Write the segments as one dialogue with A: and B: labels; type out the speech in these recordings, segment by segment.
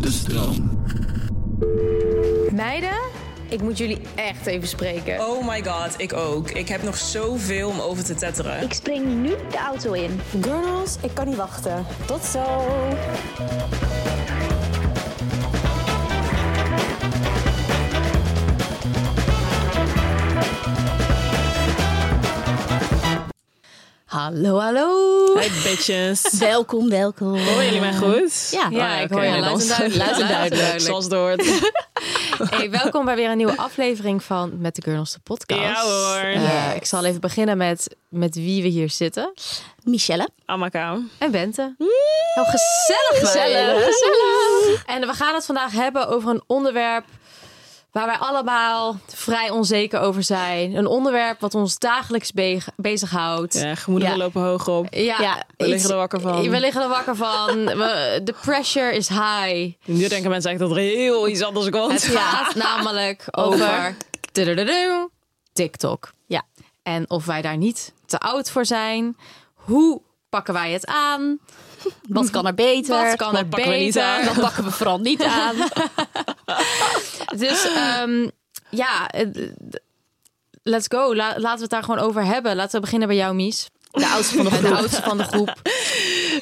A: De stroom.
B: Meiden, ik moet jullie echt even spreken.
C: Oh my god, ik ook. Ik heb nog zoveel om over te tetteren.
D: Ik spring nu de auto in.
B: Girls, ik kan niet wachten. Tot zo. Hallo, hallo.
C: Hey bitches.
D: Welkom, welkom.
C: Horen jullie mij goed?
D: Ja.
B: Ja, ik hoor je luid en duidelijk.
D: Luid en duidelijk.
C: Zoals door het.
B: Hey, welkom bij weer een nieuwe aflevering van Met de Girls, de podcast.
C: Ja hoor.
B: Eh, ik zal even beginnen met, met wie we hier zitten.
D: Michelle.
C: Amaka.
B: En Bente. Heel gezellig.
D: Gezellig.
B: meiden. En we gaan het vandaag hebben over een onderwerp waar wij allemaal vrij onzeker over zijn. Een onderwerp wat ons dagelijks be bezighoudt.
C: Ja, gemoederen
D: Ja.
C: lopen hoog op.
B: Ja,
D: Ja,
C: We liggen
B: iets-
C: er wakker van.
B: We liggen er wakker van. De pressure is high.
C: Nu denken mensen eigenlijk dat er heel iets anders komt.
B: Het gaat namelijk over TikTok.
D: Ja.
B: En of wij daar niet te oud voor zijn. Hoe pakken wij het aan?
D: Wat kan er beter?
B: Wat kan er
C: pakken we niet
B: beter?
C: aan?
D: Wat pakken we vooral niet aan?
B: Dus ehm, ja, eh, let's go. La- laten we het daar gewoon over hebben. Laten we beginnen bij jou, Mies.
D: De oudste van de
B: De
D: groep.
B: oudste van de groep.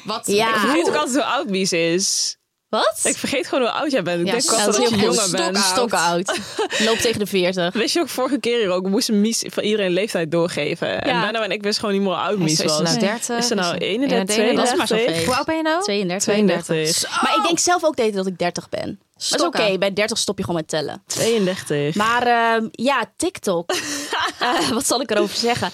B: Wat?
D: Ja.
C: Ik vergeet ook altijd hoe oud Mies is.
D: Wat?
C: Ik vergeet gewoon hoe oud jij bent. Ik
B: Ja,
C: denk
B: stok-
C: altijd dat je
D: heel
C: jonger bent.
D: Stokken oud. Loop tegen de 40.
C: Wist je ook vorige keer hier ook, we moesten Mies van iedereen leeftijd doorgeven. En Benno en ik wisten gewoon niet meer hoe oud Mies
B: Is ze
C: was.
B: nou 30?
C: Is ze nou
B: Is
C: 31,
B: 31?
D: Dat is maar
C: 32?
D: zoveel.
B: Hoe oud ben je nou?
D: 32.
C: 32.
D: Maar ik denk zelf ook dat ik 30 ben. Maar dat is oké. Bij 30 stop je gewoon met tellen.
C: 32.
D: Maar ehm, ja, TikTok. Eh, wat zal ik erover zeggen?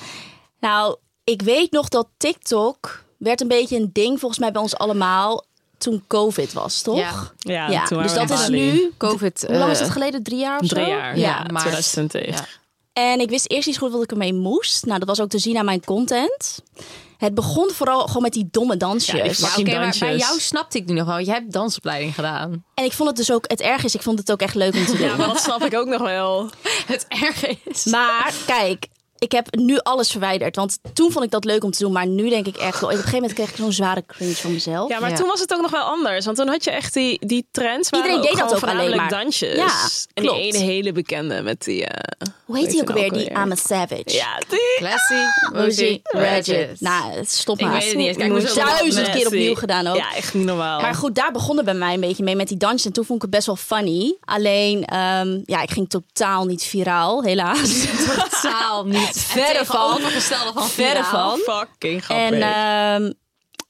D: Nou, ik weet nog dat TikTok werd een beetje een ding volgens mij bij ons allemaal toen COVID was, toch?
B: Ja.
C: Ja,
D: Ja,
C: toen
D: dus dat is
C: Bali.
D: nu.
B: COVID.
D: Hoe lang is
B: eh,
D: het geleden? Drie jaar of zo?
C: Drie jaar.
D: Ja.
B: Ja, maart.
C: 2020.
B: Ja.
D: En ik wist eerst niet goed wat ik ermee moest. Nou, dat was ook te zien aan mijn content. Het begon vooral gewoon met die domme dansjes.
C: Ja,
B: Ja, maar bij jou snapte ik nu nog wel. Jij hebt dansopleiding gedaan.
D: En ik vond het dus ook, het erg is, ik vond het ook echt leuk om te doen.
C: Ja, maar dat snap ik ook nog wel.
B: Het erge is.
D: Maar kijk, ik heb nu alles verwijderd. Want toen vond ik dat leuk om te doen. Maar nu denk ik echt, op een gegeven moment kreeg ik zo'n zware cringe van mezelf.
C: Ja, maar
B: Ja.
C: toen was het ook nog wel anders. Want toen had je echt die, die trends.
D: Iedereen deed dat ook alleen
C: voornamelijk
D: maar.
C: dansjes.
D: Ja,
C: en die
D: klopt.
C: ene hele bekende met die... eh,
D: Hoe heet
C: weet
D: die ook
C: nou
D: alweer? Die? I'm a Savage.
C: Ja, die.
B: Classy,
D: Rosie
B: Regis.
D: Regis. Nou, stop
B: Ik
D: maar.
B: weet het niet. Kijk,
D: Ik
B: ik
D: duizend keer opnieuw
C: die-
D: gedaan ook.
C: Ja, echt niet normaal.
D: Maar goed, daar begon het bij mij een beetje mee met die dansjes. En toen vond ik het best wel funny. Alleen, ehm, ja, ik ging totaal niet viraal, helaas.
B: Totaal niet.
D: Verre van.
B: Tegenovergestelde van
D: Verre van.
C: Fucking grappig.
D: En ehm,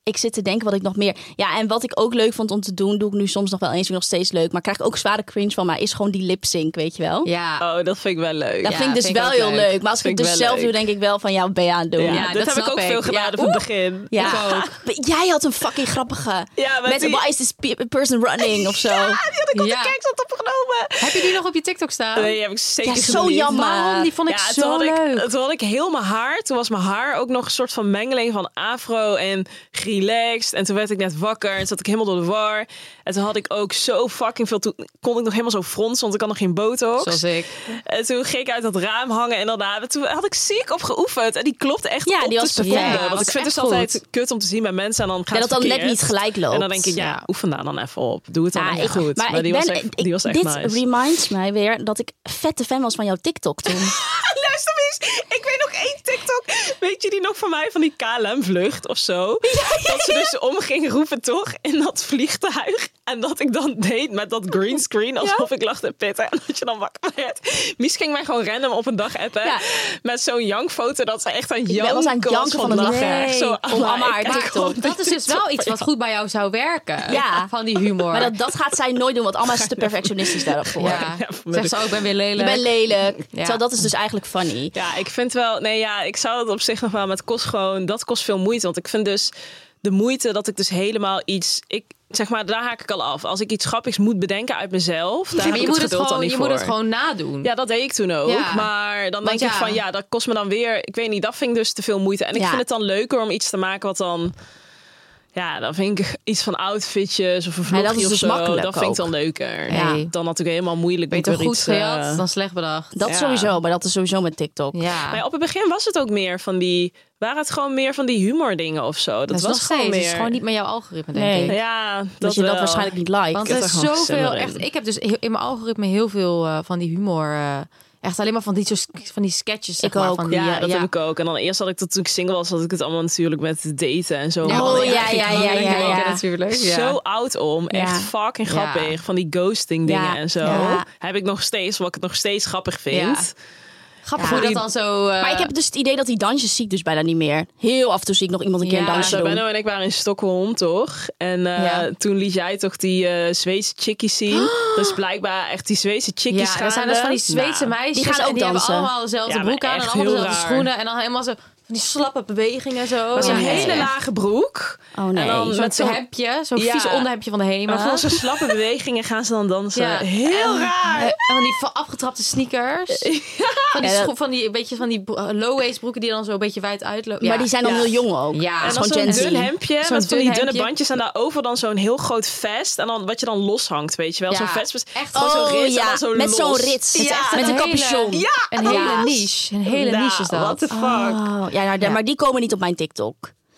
D: ik zit te denken wat ik nog meer... Ja, en wat ik ook leuk vond om te doen, doe ik nu soms nog wel eens. Vind ik nog steeds leuk. Maar krijg ik ook zware cringe van. Maar is gewoon die lip sync, weet je wel?
B: Ja.
C: Oh, dat vind ik wel leuk.
D: Dat
B: Ja,
D: vind ik dus
B: vind
D: wel heel
B: leuk.
D: leuk. Maar als ik het dus zelf
C: leuk.
D: doe, denk ik wel van... Ja, wat ben je aan het doen?
B: Ja,
C: Ja,
B: dat
C: heb ik ook veel gedaan
B: Ja.
C: op het begin.
D: Ja. Jij had een fucking grappige.
C: Ja, met
D: met
C: die-
D: why is this pe- person running of zo.
C: Die had ik op
B: Ja.
C: de opgenomen.
B: Heb je die nog op je TikTok staan?
C: Nee, die heb ik zeker
D: Ja, zo jammer.
B: Die vond ik
C: ja,
B: zo
C: toen had
B: leuk.
C: Ik, toen had ik heel mijn haar. Toen was mijn haar ook nog een soort van mengeling van afro en relaxed. En toen werd ik net wakker en zat ik helemaal door de war. En toen had ik ook zo fucking veel... Toen kon ik nog helemaal zo fronsen, want ik had nog geen botox.
B: Zoals ik.
C: En toen ging ik uit dat raam hangen en daarna... Toen had ik ziek op geoefend. En die klopt echt
D: Ja,
C: op
D: die
C: de
D: was
C: seconde.
D: perfect.
C: Want
B: was
C: ik vind het
B: echt
C: dus altijd kut om te zien bij mensen. En dan gaat
D: Ja, dat
C: het
D: dan net niet gelijk loopt.
C: En dan denk ik, ja,
B: Ja.
C: oefen daar dan even op. Doe het dan
D: ik-
C: goed.
D: Maar,
C: die,
D: ben,
C: was echt,
D: ik-
C: die was echt
D: dit
C: nice.
D: reminds mij weer dat ik vette fan was van jouw TikTok toen.
C: Luister eens, ik weet TikTok. Weet je die nog van mij, van die KLM-vlucht of zo? Dat ze dus om ging roepen toch in dat vliegtuig. En dat ik dan deed met dat greenscreen alsof ik lag te pitten. En dat je dan wakker werd. Mies ging mij gewoon random op een dag appen.
D: Ja.
C: Met zo'n jankfoto dat ze echt aan
D: ben-
C: janken
D: was aan janken van het lachen.
C: Echt Zo,
D: Nee, om allemaal TikTok.
B: Dat is dus wel iets wat goed bij jou zou werken.
D: Ja.
B: Van die humor.
D: Maar dat, dat gaat zij nooit doen, want allemaal is te perfectionistisch daarvoor.
B: ja.
C: Ja,
B: Zegt ze ook, ik ben weer
D: Je
B: lelijk.
D: bent lelijk.
B: Ja.
D: Terwijl dat is dus eigenlijk funny.
C: Ja, ik vind wel. Nee, ja, ik zou het op zich nog wel. Maar het kost gewoon. Dat kost veel moeite. Want ik vind dus de moeite dat ik dus helemaal iets. Ik, zeg maar, daar haak ik al af. Als ik iets grappigs moet bedenken uit mezelf, daar
B: Ja,
C: heb ik
B: je moet
C: het geduld dan
B: gewoon,
C: niet
B: je
C: voor.
B: moet het gewoon nadoen.
C: Ja, dat deed ik toen ook.
B: Ja.
C: Maar dan denk ik
B: ja.
C: van ja, dat kost me dan weer. Ik weet niet, dat vind ik dus te veel moeite. En ik
D: Ja.
C: vind het dan leuker om iets te maken wat dan. Ja, dan vind ik iets van outfitjes of een
D: Nee, dat
C: vlogje
D: is
C: of
D: dus
C: zo.
D: makkelijk
C: Dat vind ik dan leuker.
B: Ja.
C: Dan natuurlijk helemaal moeilijk.
B: Beter goed
C: iets, eh,
B: dan slecht bedacht.
D: Dat
C: Ja.
D: sowieso, maar dat is sowieso met TikTok.
B: ja.
C: Maar op het begin was het ook meer van die. Waren het gewoon meer van die humor dingen of zo? Dat,
B: dat
C: was gewoon
B: steeds.
C: meer.
B: Het is gewoon niet met jouw algoritme, denk
D: Nee.
B: ik.
C: Ja, dat,
D: Dat je dat
C: wel.
D: waarschijnlijk niet like.
B: Want er is zoveel. Echt, ik heb dus in mijn algoritme heel veel eh, van die humor. eh, echt alleen maar van die, van die sketches. Zeg
D: Ik
B: maar,
D: ook.
B: Van die,
C: Ja, dat heb ik ook. En dan eerst had ik dat toen ik single was, had ik het allemaal natuurlijk met daten en zo.
B: Ja,
D: Oh, ja, ja, ja, ja, ja.
B: natuurlijk. Ja.
C: Zo oud om. Echt
D: Ja.
C: fucking
B: Ja.
C: grappig. Van die ghosting dingen
D: Ja.
C: en zo.
D: Ja.
C: Heb ik nog steeds, wat ik het nog steeds grappig vind.
B: Grappig
D: Ja.
B: hoe dat dan zo. eh,
D: Maar ik heb dus het idee dat die dansjes zie ik dus bijna niet meer. Heel af en toe zie ik nog iemand een keer
B: Ja,
D: een dansje doen.
C: Benno en ik waren in Stockholm, toch? En eh,
B: Ja.
C: toen liet jij toch die eh Zweedse chickies zien. Dus blijkbaar echt die Zweedse chickies
B: Ja, er zijn dus van die Zweedse
C: Nou,
B: meisjes.
D: die gaan ook
B: en die
D: dansen.
B: hebben allemaal dezelfde
C: Ja, maar
B: broek aan en
C: echt
B: allemaal
C: heel
B: dezelfde
C: raar.
B: schoenen. En dan helemaal zo die slappe bewegingen zo.
C: Dat is een
B: Ja.
C: hele
B: Ja.
C: lage broek.
D: Oh nee.
C: En dan met zo'n
B: hemdje, zo'n
C: Ja.
B: vies onderhemdje van de HEMA.
C: gewoon zo'n slappe bewegingen gaan ze dan dansen.
B: Ja.
C: Heel
B: En-
C: raar.
B: En van die afgetrapte sneakers. Van die,
D: Ja, dat-
B: van die, een beetje van die bro- low-waist broeken die dan zo een beetje wijd uitlopen.
D: Maar die zijn dan
C: Ja.
D: heel jong ook.
B: Ja.
D: Dat
C: En
D: is
C: dan
D: gewoon
C: zo'n dun hemdje
B: Zo'n
C: met van die dunne bandjes en daarover dan zo'n heel groot vest. En dan wat je dan loshangt, weet je wel.
B: Ja,
C: Zo'n vest met
B: echt.
C: gewoon zo'n
D: Oh,
C: rits zo
D: met zo'n rits. Met een capuchon.
C: Ja,
B: Een hele niche. Een hele
C: Nou,
B: niche is dat.
C: What the fuck.
D: Ja, nou,
B: Ja.
D: maar die komen niet op mijn TikTok.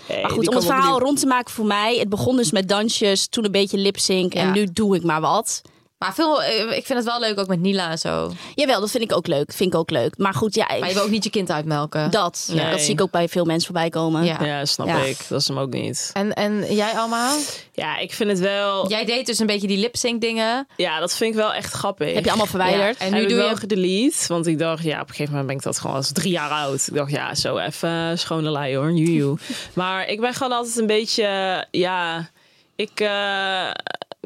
C: Nee,
D: Maar goed, om het verhaal rond te maken voor mij. Het begon dus met dansjes, toen een beetje lip-sync en nu doe ik maar wat.
B: Maar veel, eh, ik vind het wel leuk ook met Nila en zo.
D: Jawel, dat vind ik ook leuk. Vind ik ook leuk. Maar goed, ja,
B: Maar je wil ook niet je kind uitmelken.
D: dat,
C: Nee.
D: dat zie ik ook bij veel mensen voorbij komen.
B: Ja.
C: Ja, snap
D: Ja.
C: ik. Dat is hem ook niet.
B: En, en jij allemaal?
C: Ja, ik vind het wel...
B: Jij deed dus een beetje die lip-sync dingen.
C: Ja, dat vind ik wel echt grappig.
D: Heb je allemaal verwijderd?
B: Ja,
C: En nu doe
B: doe
C: wel
B: je...
C: gedelete, want ik dacht, ja, op een gegeven moment ben ik dat gewoon als drie jaar oud. Ik dacht, ja, zo even schone lei hoor, juju. maar ik ben gewoon altijd een beetje, ja, ik eh,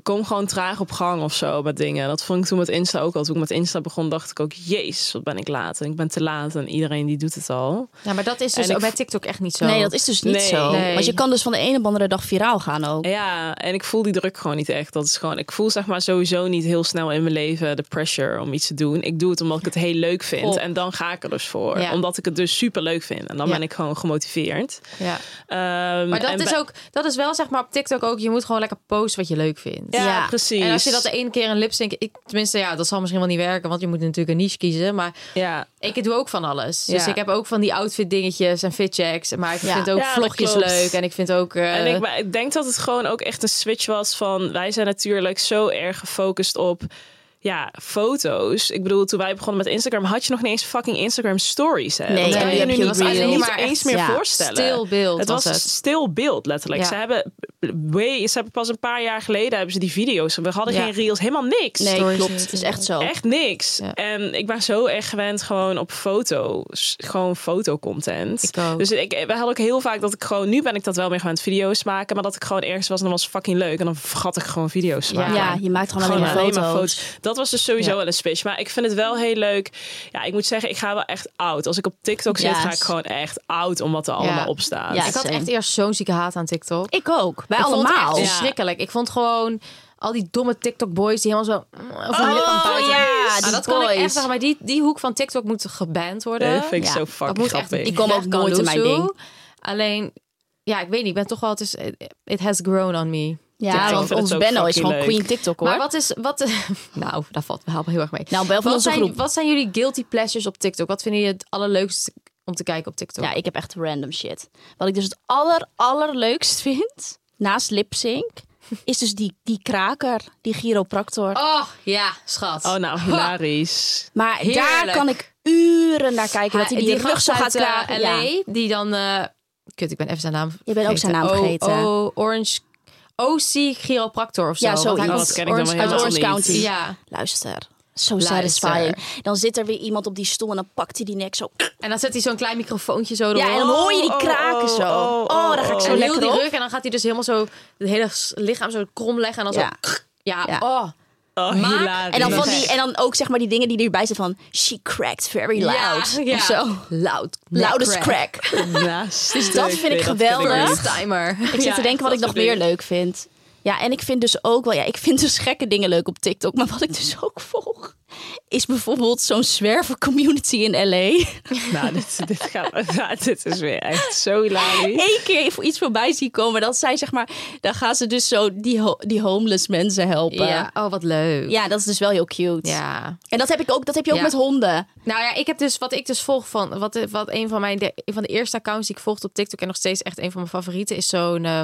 C: kom gewoon traag op gang of zo met dingen. Dat vond ik toen met Insta ook al. Toen ik met Insta begon, dacht ik ook, jezus, wat ben ik laat. En ik ben te laat en iedereen die doet het al.
B: Ja, maar dat is dus
C: En ik
B: ook bij TikTok echt niet zo.
D: Nee, dat is dus niet
C: Nee.
D: zo.
B: Nee.
D: Want je kan dus van de ene op de andere dag viraal gaan ook.
C: Ja, en ik voel die druk gewoon niet echt. Dat is gewoon, ik voel zeg maar sowieso niet heel snel in mijn leven de pressure om iets te doen. Ik doe het omdat ik het heel leuk vind. En dan ga ik er dus voor.
B: Ja.
C: Omdat ik het dus super leuk vind. En dan
B: Ja.
C: ben ik gewoon gemotiveerd.
B: Ja.
C: Ehm,
B: Maar dat is, ook, dat is wel zeg maar op TikTok ook. Je moet gewoon lekker posten wat je leuk vindt.
C: Ja,
D: Ja.
C: precies.
B: En als je dat de ene keer een lipsync... Ik, tenminste, ja, dat zal misschien wel niet werken. Want je moet natuurlijk een niche kiezen. Maar
C: Ja,
B: ik doe ook van alles. Dus ik heb ook van die outfit dingetjes en fit checks. Maar ik
D: Ja.
B: vind ook vlogjes leuk. En ik vind ook... eh,
C: en ik, maar ik denk dat het gewoon ook echt een switch was van... Wij zijn natuurlijk zo erg gefocust op... Ja, foto's. Ik bedoel, toen wij begonnen met Instagram... had je nog niet eens fucking Instagram stories. Hè?
D: Nee,
C: dat
D: en
C: kan
D: nu
C: je nu niet,
D: Reels.
C: niet
B: Maar
C: eens
B: echt,
C: meer
D: ja,
C: voorstellen.
B: stil beeld
C: Het
B: was
C: was
B: het.
C: stil beeld, letterlijk.
B: Ja.
C: Ze hebben... Way, ze hebben pas een paar jaar geleden hebben ze die video's. We hadden
B: Ja.
C: geen reels, helemaal niks.
D: Nee,
B: Stories
D: klopt. Het is echt zo.
C: Echt niks.
B: Ja.
C: En ik ben zo erg gewend gewoon op foto's. Gewoon fotocontent.
B: Ik ook.
C: Dus ik, we hadden ook heel vaak dat ik gewoon... Nu ben ik dat wel meer gewend video's maken. Maar dat ik gewoon ergens was en dan was fucking leuk. En dan vergat ik gewoon video's maken.
D: Ja, je maakt gewoon,
C: Gewoon
D: alleen maar
C: alleen
D: foto's.
C: maar foto's. Dat was dus sowieso
B: Ja.
C: wel een switch. Maar ik vind het wel heel leuk. Ja, ik moet zeggen, ik ga wel echt oud. Als ik op TikTok zit,
D: Yes.
C: ga ik gewoon echt oud om wat er allemaal op staat.
D: Ja,
B: ik had echt eerst zo'n zieke haat aan TikTok.
D: Ik ook. Wij
B: Ik vond het
D: allemaal.
B: echt
C: Ja.
B: verschrikkelijk. Ik vond gewoon al die domme TikTok boys die helemaal zo mm, lip bijten.
D: ja,
B: Ah, dat kan ik echt zeggen. Maar die, die hoek van TikTok moet geband worden.
C: Dat vind ik
D: Ja,
C: zo
B: dat
C: fucking
B: moet echt.
C: grappig.
D: Die komen ook nooit in mijn ding.
B: Alleen, ja, ik weet niet. Ik ben toch wel. Het is, it has grown on me.
D: Ja, want
C: het
D: ons Benno is gewoon
C: leuk.
D: queen TikTok hoor.
B: Maar wat is. Wat, nou, daar valt wel heel erg mee.
D: Nou, bel van
B: wat,
D: onze
B: zijn,
D: groep.
B: wat zijn jullie guilty pleasures op TikTok? Wat vinden jullie het allerleukste om te kijken op TikTok?
D: Ja, ik heb echt random shit. Wat ik dus het aller, allerleukst vind, naast lipsync, is dus die, die kraker, die chiropractor.
B: Oh, ja, schat.
C: Oh, nou, hilarisch.
D: maar daar kan ik uren naar kijken. dat hij die, rug
B: gast
D: zo gaat
B: uit, eh,
D: kraken.
B: LA,
D: Ja.
B: die dan... eh, kut, ik ben even zijn naam
D: Je bent ook zijn naam vergeten.
B: Oh, oh, Orange... OC Chiropractor of zo.
D: Ja,
B: Want hij
D: zoiets.
B: komt
C: Oh, dat ken ik dan
B: Orange
C: wel
D: Uit
C: helemaal
D: Orange
C: niet.
D: County.
B: Ja,
D: Luister. Zo satisfying. Dan zit er weer iemand op die stoel en dan pakt hij die nek zo.
B: en dan zet hij zo'n klein microfoontje zo erop.
D: Ja, en dan hoor je die
C: oh,
D: kraken
C: oh,
D: zo.
C: oh,
D: Oh, daar ga ik
B: Zo
D: zo
B: heel die
D: op.
B: rug en dan gaat hij dus helemaal zo het hele lichaam zo krom leggen en dan
D: Ja.
B: zo. Ja,
D: Ja.
B: oh.
C: Oh,
B: Maar-.
D: En dan, van die, en dan ook zeg maar die dingen die erbij zitten van... She cracked very loud.
B: Ja, ja.
D: Of zo.
B: Loud.
D: Loudest
B: crack.
D: crack.
C: Ja,
D: Dus dat vind ik geweldig.
B: First timer.
D: Ik zit te denken wat ik nog meer leuk vind. Ja, en ik vind dus ook wel, ja, ik vind dus gekke dingen leuk op TikTok. Maar wat ik dus ook volg, is bijvoorbeeld zo'n zwerver community in LA.
C: Nou, dit, dit, gaat, ja, dit is weer echt zo hilarisch.
D: Eén keer voor iets voorbij zien komen. Dat zij zeg maar, dan gaan ze dus zo die, ho- die homeless mensen helpen.
B: Ja, oh wat leuk.
D: Ja, dat is dus wel heel cute.
B: Ja.
D: En dat heb ik ook, dat heb je ook
B: Ja.
D: met honden.
B: Nou ja, ik heb dus wat ik dus volg van wat, wat een van mijn de, een van de eerste accounts die ik volgde op TikTok en nog steeds echt een van mijn favorieten is zo'n eh,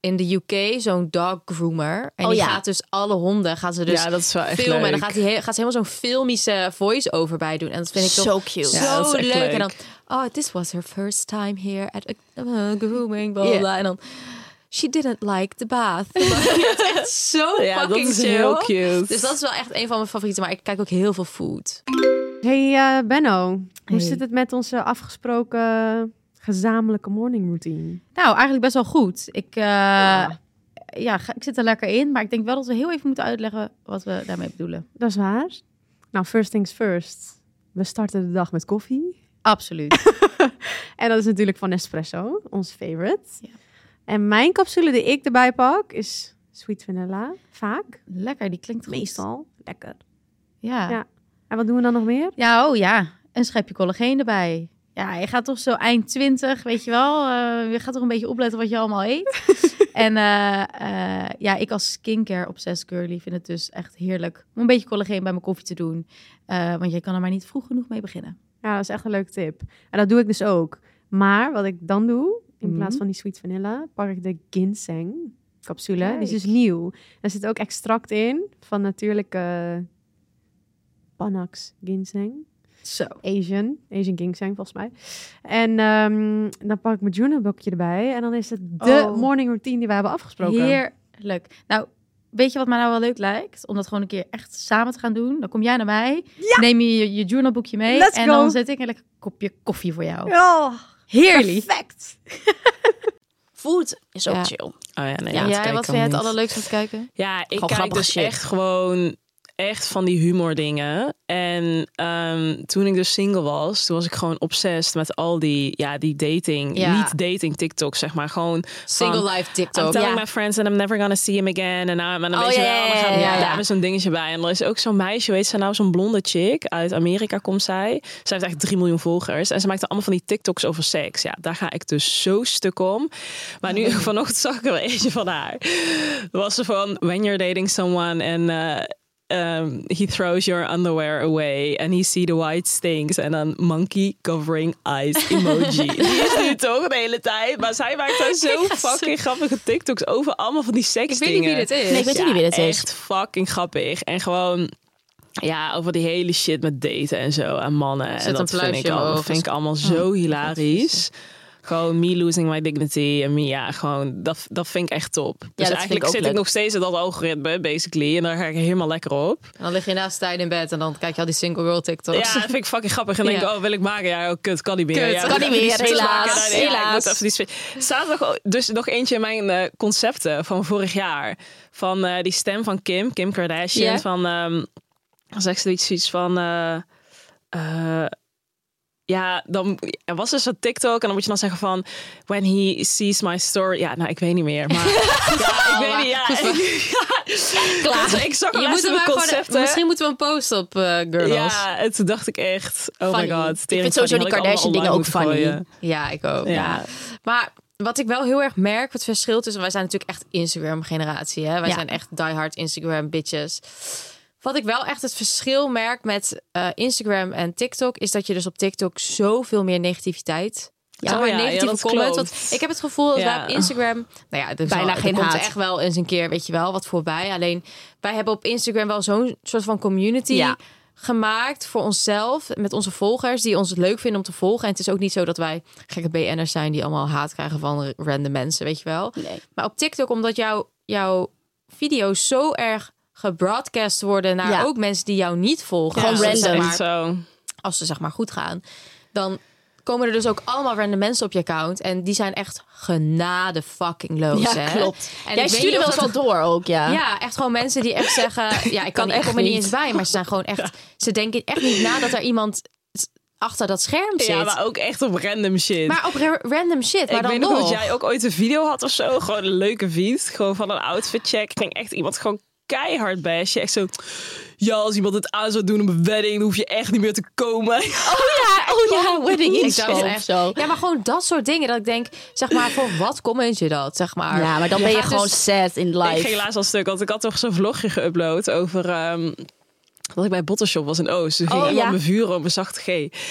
B: in de UK zo'n dog groomer en
D: Oh,
B: die
D: ja.
B: gaat dus alle honden gaat ze dus
C: Ja, dat is wel echt
B: filmen en dan gaat hij he- gaat ze helemaal zo'n filmische voice over bij doen en dat vind ik toch
D: Zo cute.
B: zo
C: Ja, dat is echt
B: leuk.
C: leuk.
B: en dan oh this was her first time here at a uh, grooming blah, en dan she didn't like the bath. Echt zo
C: Ja, dat
B: fucking
C: is
B: chill.
C: heel cute.
B: Dus dat is wel echt een van mijn favorieten, maar ik kijk ook heel veel food.
E: Hey eh, Benno, hoe zit het met onze afgesproken gezamenlijke morning routine?
F: Nou, eigenlijk best wel goed. Ik, eh, ja. ik zit er lekker in. Maar ik denk wel dat we heel even moeten uitleggen wat we daarmee bedoelen.
E: Dat is waar. Nou, first things first. We starten de dag met koffie.
F: Absoluut.
E: En dat is natuurlijk van Nespresso, ons favorite.
F: Ja.
E: En mijn capsule die ik erbij pak is sweet vanilla. Vaak.
F: lekker, die klinkt goed.
E: Meestal. Lekker.
F: Ja.
E: Ja. En wat doen we dan nog meer?
F: Ja, oh ja. Een schepje collageen erbij. Ja, je gaat toch zo eind 20, weet je wel. eh, je gaat toch een beetje opletten wat je allemaal eet. en eh, eh, ja, ik als skincare obsessed girly vind het dus echt heerlijk om een beetje collageen bij mijn koffie te doen. Want je kan er maar niet vroeg genoeg mee beginnen.
E: Ja, dat is echt een leuke tip. En dat doe ik dus ook. Maar wat ik dan doe, in
F: Mhm.
E: plaats van die sweet vanilla, pak ik de ginseng capsule. Die is dus nieuw. Er zit ook extract in van natuurlijke Panax ginseng.
F: Zo.
E: Asian. Asian ginseng volgens mij. En ehm, dan pak ik mijn journalboekje erbij. En dan is het de
F: Oh.
E: morning routine die we hebben afgesproken.
F: Heerlijk. Nou, weet je wat mij nou wel leuk lijkt? Om dat gewoon een keer echt samen te gaan doen. Dan kom jij naar mij, neem je je, je journalboekje mee
E: Let's
F: en
E: go.
F: dan zet ik een lekker kopje koffie voor jou.
E: Oh,
F: Heerlijk.
E: perfect.
D: Food is ook
B: Ja.
D: chill.
C: Oh ja, nee,
B: Ja,
C: kijk
B: wat vind jij het allerleukste om te kijken?
C: Ja, ik
D: Gewoon
C: kijk dus
D: shit.
C: echt gewoon echt van die humor dingen. En ehm, toen ik dus single was, toen was ik gewoon obsessed met al die, ja, die dating,
B: Ja.
C: niet dating TikToks, zeg maar. Gewoon
B: Single
C: van,
B: life
C: I'm
B: TikTok.
C: telling
D: Ja.
C: my friends that I'm never gonna see him again. En nou, en dan weet je daar is zo'n dingetje bij. En er is ook zo'n meisje, weet ze nou, zo'n blonde chick uit Amerika komt zij. Zij heeft echt 3 miljoen volgers. En ze maakt allemaal van die TikToks over seks. Ja, daar ga ik dus zo stuk om. Maar nu, vanochtend zag ik er eentje van haar. Was ze van, when you're dating someone and... uh, um, he throws your underwear away and he see the white stinks en dan monkey covering eyes emoji. Die is nu toch de hele tijd, maar zij maakt daar zo fucking grappige TikToks over allemaal van die seks
B: Ik weet niet wie dit is.
D: Nee, ik weet niet wie dit is.
C: Echt fucking grappig en gewoon ja, over die hele shit met daten en zo en mannen.
B: Zet
C: en dat vind ik,
B: in mijn
C: al,
B: ogen.
C: vind ik allemaal zo hilarisch. Gewoon me losing my dignity. En me, ja, gewoon, dat, dat vind ik echt top. Dus
D: ik
C: eigenlijk
D: ook
C: zit
D: leuk.
C: ik nog steeds in dat algoritme, basically. En daar ga ik helemaal lekker op.
B: En dan lig je naast tijd in bed en dan kijk je al die single girl TikToks.
C: Ja, dat vind ik fucking grappig. En denk ik,
B: Ja.
C: oh, wil ik maken? Ja, oh, kut, kan niet meer.
B: Kut,
C: ja,
B: kan
D: niet meer, helaas.
C: Nee, ja, ik
D: helaas.
C: moet even die nog, dus nog eentje in mijn eh, concepten van vorig jaar. Van eh, die stem van Kim, Kim Kardashian.
B: Ja.
C: Van, dan zegt ze iets, van... eh, ja, dan er was dus een TikTok en dan moet je dan zeggen van when he sees my story. Ja, nou ik weet niet meer, maar ja, ik weet niet. Ja,
D: Klaar.
C: Dus ik zag
B: Je moet
C: de concepten.
B: misschien moeten we een post op eh Girls. Ja.
C: Ja, en toen dacht ik echt, oh
D: Funny.
C: my god.
D: Ik vind sowieso die Kardashian dingen ook funny.
B: ik ook.
C: Ja.
B: Maar wat ik wel heel erg merk, het verschil tussen... Wij zijn natuurlijk echt Instagram-generatie. Hè? Wij
D: Ja.
B: zijn echt diehard Instagram-bitches. Wat ik wel echt het verschil merk met eh, Instagram en TikTok... is dat je dus op TikTok zoveel meer negativiteit... Ja,
C: Oh ja,
B: negatieve comments. Want ik heb het gevoel dat
C: Ja.
B: wij op Instagram... Nou ja, er
D: Bijna geen haat.
B: echt wel eens een keer, weet je wel, wat voorbij. Alleen, wij hebben op Instagram wel zo'n soort van community...
D: Ja.
B: gemaakt voor onszelf met onze volgers die ons het leuk vinden om te volgen. En het is ook niet zo dat wij gekke BN'ers zijn die allemaal haat krijgen van random mensen, weet je wel.
D: Nee.
B: Maar op TikTok, omdat jouw jouw video's zo erg gebroadcast worden naar
D: Ja.
B: ook mensen die jou niet volgen.
D: Gewoon
B: als ze,
D: random.
B: zeg maar,
C: Zo.
B: als ze zeg maar goed gaan, dan komen er dus ook allemaal random mensen op je account en die zijn echt genade fucking loos.
D: Ja,
B: hè?
D: klopt.
B: En
D: Jij stuurde wel eens wel door ook, ja.
B: ja, echt gewoon mensen die echt zeggen... Ja, ik kan,
D: echt
B: kom er niet
D: niet.
B: eens bij. Maar ze zijn gewoon echt... Ze denken echt niet na dat er iemand achter dat scherm zit.
C: Ja, maar ook echt op random shit.
B: Maar op ra- random shit. Maar
C: ik
B: dan
C: weet nog
B: nog.
C: dat jij ook ooit een video had of zo. Gewoon een leuke feed. Gewoon van een outfit check. Ging echt iemand gewoon keihard bashen. Echt zo... Ja, als iemand het aan zou doen op een wedding, dan hoef je echt niet meer te komen.
D: Oh ja, oh ja, wedding
B: Ik
D: of
B: echt,
D: zo.
B: Ja, maar gewoon dat soort dingen. Dat ik denk, zeg maar, voor wat comment je dat? Zeg maar.
D: Ja, maar dan ben je
B: gaat
D: gewoon
B: dus-
D: sad in
C: Ik
D: life.
C: ging laatst al stuk, want ik had toch zo'n vlogje geüpload over... ehm, dat ik bij Bottleshop was in Oost. Toen ging
D: Oh, ja.
C: me vuren op een zachte G.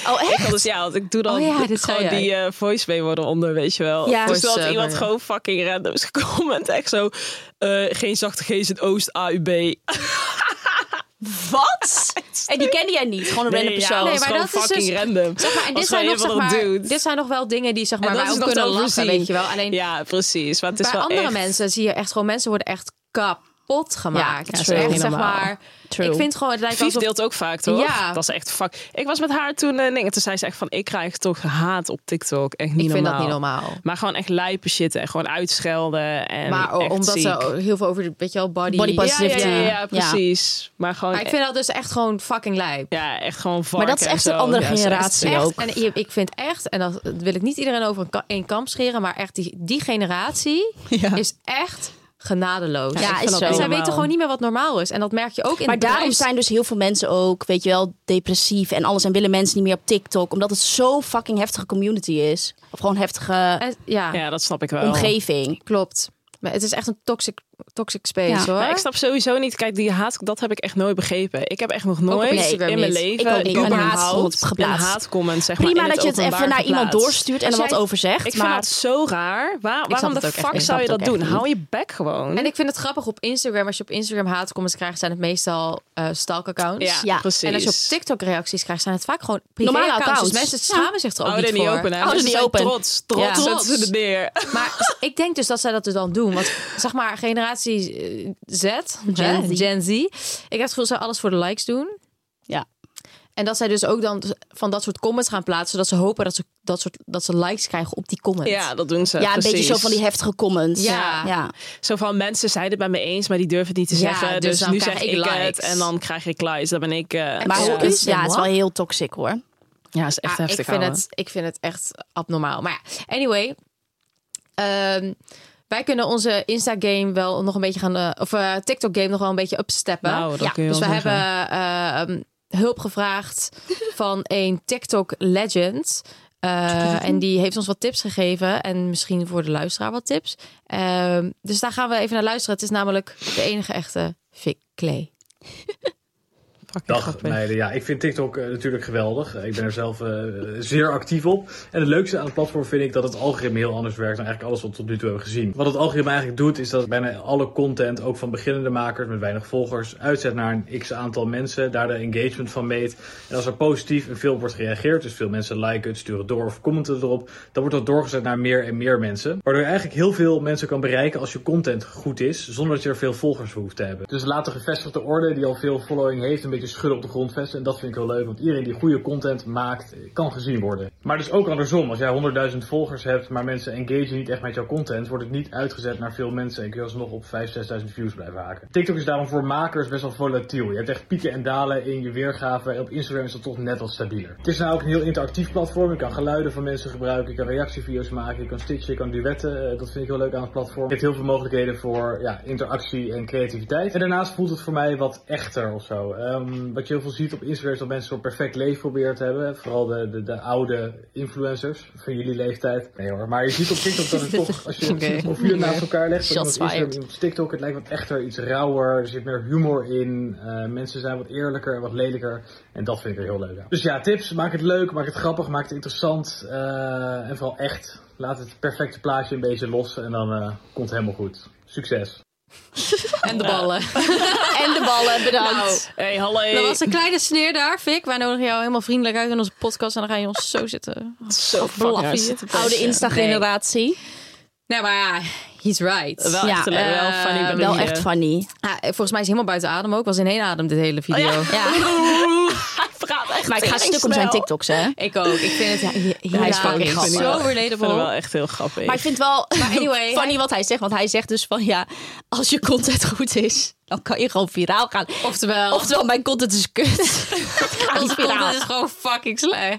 D: Oh, echt?
C: Ik had dus, ja, want ik doe dan
B: Oh ja, dit
C: gewoon die eh voice mee worden onder, weet je wel.
D: Ja.
C: Dus toen had
B: Voice,
C: iemand
B: eh,
C: gewoon fucking randoms gecomment. Echt zo, eh, geen zachte G's in Oost, AUB.
D: Wat? En die kende jij niet? Gewoon een random
C: Nee, ja,
D: persoon?
C: dat
B: Nee, maar
C: gewoon
B: dat is
C: fucking
B: dus-
C: random.
B: Zeg maar, en dit zijn, nog, zeg maar, dit zijn nog wel dingen die zeg maar, wij
C: is
B: ook kunnen lachen, weet je wel. Alleen
C: Ja, precies. Maar het is
B: bij
C: wel
B: andere
C: echt...
B: mensen zie je echt gewoon, mensen worden echt kapot gemaakt.
D: Ja,
B: echt, zeg maar,
D: True.
B: ik vind gewoon, het lijkt
C: Vief
B: alsof...
C: deelt ook vaak, toch?
B: Ja.
C: Dat is echt fuck. Ik was met haar toen en dingen. Toen zei ze echt van, ik krijg toch haat op TikTok. Echt niet
B: Ik vind
C: normaal.
B: dat niet normaal.
C: Maar gewoon echt lijpe shit en gewoon uitschelden. En
B: Maar omdat
C: ziek.
B: ze heel veel over, weet je wel, body...
D: Body positivity.
C: ja, ja,
D: Ja.
C: precies. Maar gewoon...
B: Maar ik vind dat dus echt gewoon fucking lijp.
C: Ja, echt gewoon
D: Maar dat is echt een andere generatie
B: Echt,
D: ook.
B: en je- ik vind echt, en dat wil ik niet iedereen over een, ka- één kam scheren, maar echt die, die generatie
C: Ja.
B: is echt genadeloos.
D: Ja, is zo.
B: En zij
C: normaal.
B: weten gewoon niet meer wat normaal is. En dat merk je ook in
D: Maar daarom zijn dus heel veel mensen ook, weet je wel, depressief en alles. En willen mensen niet meer op TikTok. Omdat het zo fucking heftige community is. Of gewoon heftige
B: En- ja,
C: Ja, dat snap ik wel.
D: omgeving.
B: klopt. Maar het is echt een toxic, toxic space
D: Ja.
B: hoor.
C: Maar ik snap sowieso niet. Kijk, die haat, dat heb ik echt nooit begrepen. Ik heb echt nog nooit in mijn leven
D: Ik. Een haatcomment geplaatst.
C: Een haatcomment, zeg maar,
D: Prima dat je het even naar iemand doorstuurt en er wat over zegt.
C: Ik vind
D: maar
C: dat zo raar. Waar, waarom de
B: echt
C: fuck zou je dat doen? Hou je bek gewoon.
B: En ik vind het grappig op Instagram, als je op Instagram haatcomments krijgt, zijn het meestal eh stalk-accounts.
C: ja,
D: Ja.
C: precies.
B: En als je op TikTok reacties krijgt, zijn het vaak gewoon
D: Normale
B: accounts. Dus
D: accounts.
B: mensen schamen zich er ook
C: Houden
B: niet
C: niet
B: voor.
D: Houden niet open.
C: Trots, trots neer.
B: Maar ik denk dus dat zij dat dus dan doen. Want zeg maar, generatie eh, Z,
D: Gen Z.
B: Gen Z. Ik heb het gevoel dat zij alles voor de likes doen.
D: Ja.
B: En dat zij dus ook dan van dat soort comments gaan plaatsen. Zodat ze hopen dat ze, dat soort, dat ze likes krijgen op die comments.
C: Ja, dat doen ze.
D: ja, een
C: precies.
D: beetje zo van die heftige comments.
B: Ja.
D: ja.
C: Zo van mensen zijn het bij me eens, maar die durven het niet te
B: Ja,
C: zeggen.
B: dus
C: Dus, nu
B: krijg
C: zeg
B: ik
C: ik het
B: likes.
C: en dan krijg ik likes. Dan ben ik... eh,
D: Maar
B: Ja. Ja.
D: is, ja, het is wel heel toxic hoor.
C: ja, is echt
B: Ah,
C: heftig.
B: ik, vind
C: ouwe.
B: het, ik vind het echt abnormaal. Maar ja, anyway. Ehm, wij kunnen onze Insta-game wel nog een beetje gaan... eh, of eh, TikTok-game nog wel een beetje upsteppen.
C: Nou, dat
D: Ja,
C: kun je
B: Dus we hebben
C: zeggen.
B: ehm, hulp gevraagd van een TikTok-legend. Eh, en die heeft ons wat tips gegeven. En misschien voor de luisteraar wat tips. Ehm, dus daar gaan we even naar luisteren. Het is namelijk de enige echte Vic Clay.
G: Dag meiden. Ja, ik vind TikTok eh, natuurlijk geweldig. Ik ben er zelf eh, zeer actief op. En het leukste aan het platform vind ik dat het algoritme heel anders werkt dan eigenlijk alles wat we tot nu toe hebben gezien. Wat het algoritme eigenlijk doet is dat bijna alle content, ook van beginnende makers met weinig volgers, uitzet naar een x aantal mensen. Daar de engagement van meet. En als er positief en veel wordt gereageerd, dus veel mensen liken het, sturen door of commenten erop, dan wordt dat doorgezet naar meer en meer mensen. Waardoor je eigenlijk heel veel mensen kan bereiken als je content goed is, zonder dat je er veel volgers voor hoeft te hebben. Dus laat de gevestigde orde die al veel following heeft, een beetje schudden op de grond vesten. En dat vind ik heel leuk, want iedereen die goede content maakt, kan gezien worden. Maar dus ook andersom, als jij 100.000 volgers hebt, maar mensen engagen niet echt met jouw content, wordt het niet uitgezet naar veel mensen en kun je alsnog op 5.000, 6.000 views blijven haken. TikTok is daarom voor makers best wel volatiel. Je hebt echt pieken en dalen in je weergave en op Instagram is dat toch net wat stabieler. Het is nou ook een heel interactief platform. Je kan geluiden van mensen gebruiken, je kan reactievideo's maken, je kan stitchen, je kan duetten. Eh, Dat vind ik heel leuk aan het platform. Je hebt heel veel mogelijkheden voor ja, interactie en creativiteit. En daarnaast voelt het voor mij wat echter of zo. Ehm, wat je heel veel ziet op Instagram is dat mensen zo'n perfect leven proberen te hebben. Vooral de, de, de oude influencers van jullie leeftijd. Nee hoor, maar je ziet op TikTok dat het toch, als je
B: Oké.
G: het profielen naast elkaar legt, op Instagram op TikTok, het lijkt wat echter, iets rauwer. Er zit meer humor in. Eh, mensen zijn wat eerlijker en wat lelijker. En dat vind ik er heel leuk aan. Dus ja, tips. Maak het leuk, maak het grappig, maak het interessant. eh, en vooral echt. Laat het perfecte plaatje een beetje los en dan eh, komt het helemaal goed. Succes.
B: En de ballen.
D: En de ballen, bedankt.
C: Hey, hallo.
B: Dat was een kleine sneer daar, Vic. Wij nodigen jou helemaal vriendelijk uit in onze podcast. En dan ga je ons zo zitten.
C: zo
B: blaffen hier.
D: Oude Insta-generatie.
B: Nee, maar ja, he's right.
C: Wel
D: Ja,
C: echt, wel
B: eh,
C: funny.
D: Wel echt
C: eh,
D: funny.
B: Ja, volgens mij is hij helemaal buiten adem ook. Was in één adem dit hele video.
D: Ja.
C: Hij praat echt
D: Maar ik ga stuk om zijn TikToks, hè.
B: Ik ook. Ik vind het
D: Hij is fucking grappig.
B: Zo
C: Ik vind het wel
B: relatable.
C: echt heel grappig.
D: Maar ik vind wel
B: anyway,
D: funny wat hij zegt. Want hij zegt dus van ja, als je content goed is, dan kan je gewoon viraal gaan.
B: Oftewel,
D: Oftewel, mijn content is kut. Niet
B: ons
D: viraal.
B: content is gewoon fucking slecht.